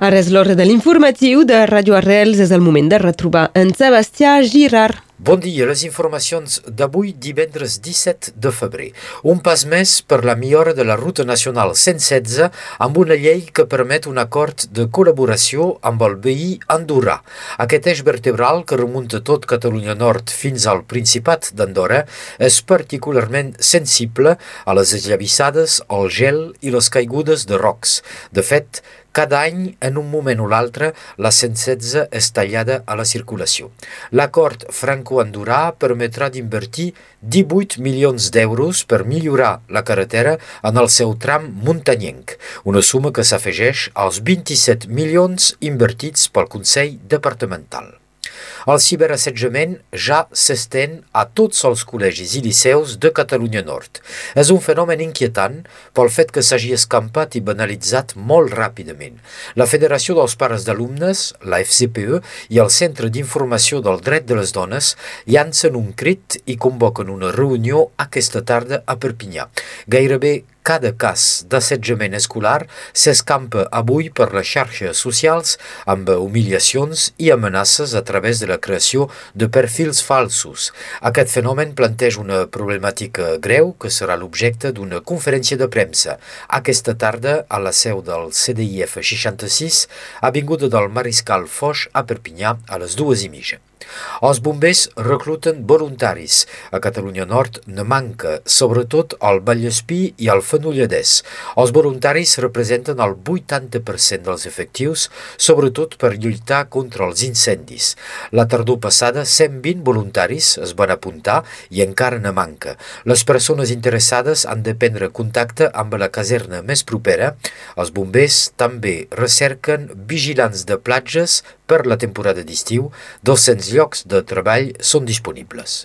Ara és l'hora de l'informatiu de Radio Arrels. És el moment de retrobar en Sebastià Girard. Bon dia, les informacions d'avui divendres 17 de febrer. Un pas més per la millora de la ruta nacional 116 amb una llei que permet un acord de col·laboració amb el veí andorrà. Aquest eix vertebral que remunta tot Catalunya Nord fins al Principat d'Andorra és particularment sensible a les esllavissades, al gel i les caigudes de rocs. De fet, cada any, en un moment o l'altre, la 116 és tallada a la circulació. L'acord franco-andorà permetrà d'invertir 18 milions d'euros per millorar la carretera en el seu tram muntanyenc, una suma que s'afegeix als 27 milions invertits pel Consell Departamental. El ciberassetjament ja s'estén a tots els col·legis i liceus de Catalunya Nord. És un fenomen inquietant pel fet que s'hagi escampat i banalitzat molt ràpidament. La Federació dels Pares d'Alumnes, la FCPE i el Centre d'Informació del Dret de les Dones llancen un crit i convoquen una reunió aquesta tarda a Perpinyà. Gairebé cada cas d'assetjament escolar s'escampa avui per les xarxes socials amb humiliacions i amenaces a través de la creació de perfils falsos. Aquest fenomen planteja una problemàtica greu que serà l'objecte d'una conferència de premsa aquesta tarda a la seu del CDIF 66, avinguda del Mariscal Foix a Perpinyà a les dues i mitja. Els bombers recluten voluntaris. A Catalunya Nord ne manca, sobretot al Vallespí i al Fenolledès. Els voluntaris representen el 80% dels efectius, sobretot per lluitar contra els incendis. La tardor passada, 120 voluntaris es van apuntar i encara ne manca. Les persones interessades han de prendre contacte amb la caserna més propera. Els bombers també recerquen vigilants de platges per la temporada d'estiu, 200 llocs de treball són disponibles.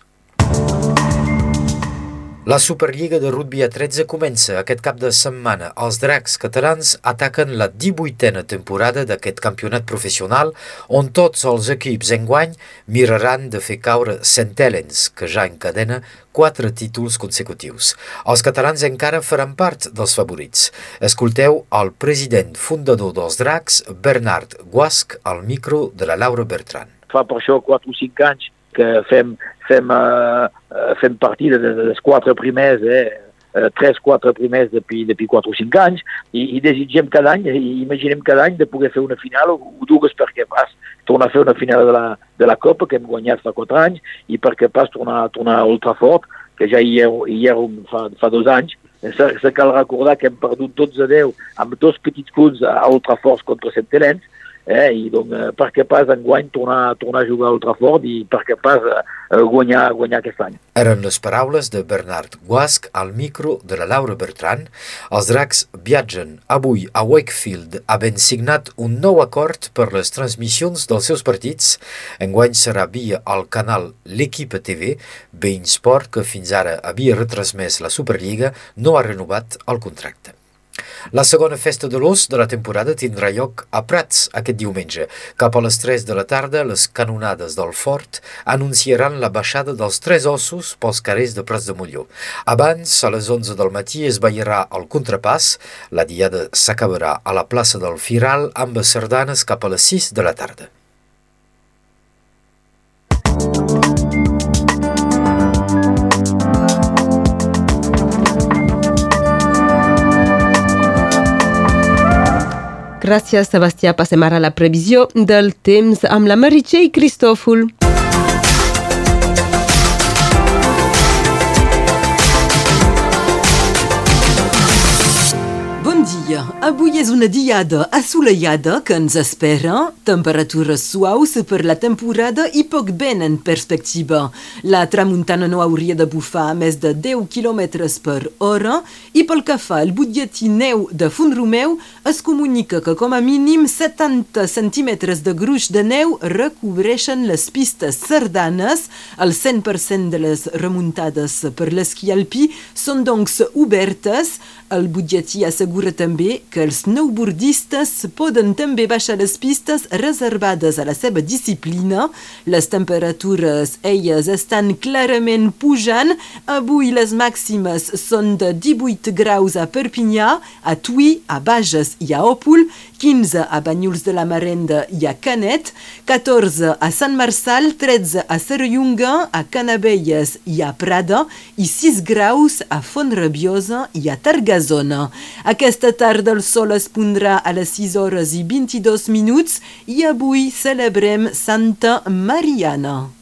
La Superliga de Rugby a 13 comença aquest cap de setmana. Els dracs catalans ataquen la 18a temporada d'aquest campionat professional on tots els equips enguany miraran de fer caure Centellens, que ja encadena quatre títols consecutius. Els catalans encara faran part dels favorits. Escolteu el president fundador dels dracs, Bernard Guasc, al micro de la Laura Bertran. Fa per això 4 o 5 anys que fem fem, uh, fem partida dels quatre primers, eh, tres, quatre primers depuis, depuis 4 o 5 anys i, i desitgem cada any, i imaginem cada any de poder fer una final o, o dues perquè pas tornar a fer una final de la, de la Copa que hem guanyat fa 4 anys i perquè pas tornar, tornar a Ultrafort que ja hi era, hi fa, fa dos anys. Se, se cal recordar que hem perdut 12-10 amb dos petits punts a Ultrafort contra Centelens eh, i donc, eh, perquè pas enguany tornar, tornar a jugar a Ultrafort i perquè pas eh, guanyar, guanyar aquest any. Eren les paraules de Bernard Guasc al micro de la Laura Bertran. Els dracs viatgen avui a Wakefield havent signat un nou acord per les transmissions dels seus partits. Enguany serà via el canal L'Equipe TV, Bein Sport, que fins ara havia retransmès la Superliga, no ha renovat el contracte. La segona festa de l'os de la temporada tindrà lloc a Prats aquest diumenge. Cap a les 3 de la tarda, les canonades del fort anunciaran la baixada dels tres ossos pels carrers de Prats de Molló. Abans, a les 11 del matí, es veierà el contrapàs. La diada s'acabarà a la plaça del Firal amb sardanes cap a les 6 de la tarda. Gràcies, Sebastià. Passem ara a la previsió del temps amb la Meritxell Cristòfol. Dia. Avui és una diada assolellada que ens espera, temperatures suaus per la temporada i poc vent en perspectiva. La tramuntana no hauria de bufar a més de 10 km per hora i pel que fa al butlletí neu de Font-Romeu es comunica que com a mínim 70 centímetres de gruix de neu recobreixen les pistes sardanes. El 100% de les remuntades per l'esquí alpí són doncs obertes. El butlletí assegura també que els snowboardistes poden també baixar les pistes reservades a la seva disciplina. Les temperatures, elles, estan clarament pujant. Avui les màximes són de 18 graus a Perpinyà, a Tui, a Bages i a Òpol, 15 a Banyuls de la Marenda i a Canet, 14 a Sant Marçal, 13 a Serrallonga, a Canabelles i a Prada i 6 graus a Font-Rabiosa i a Targazona. Aquesta tarda el sol es pondrà a les 6 hores i 22 minuts i avui celebrem Santa Mariana.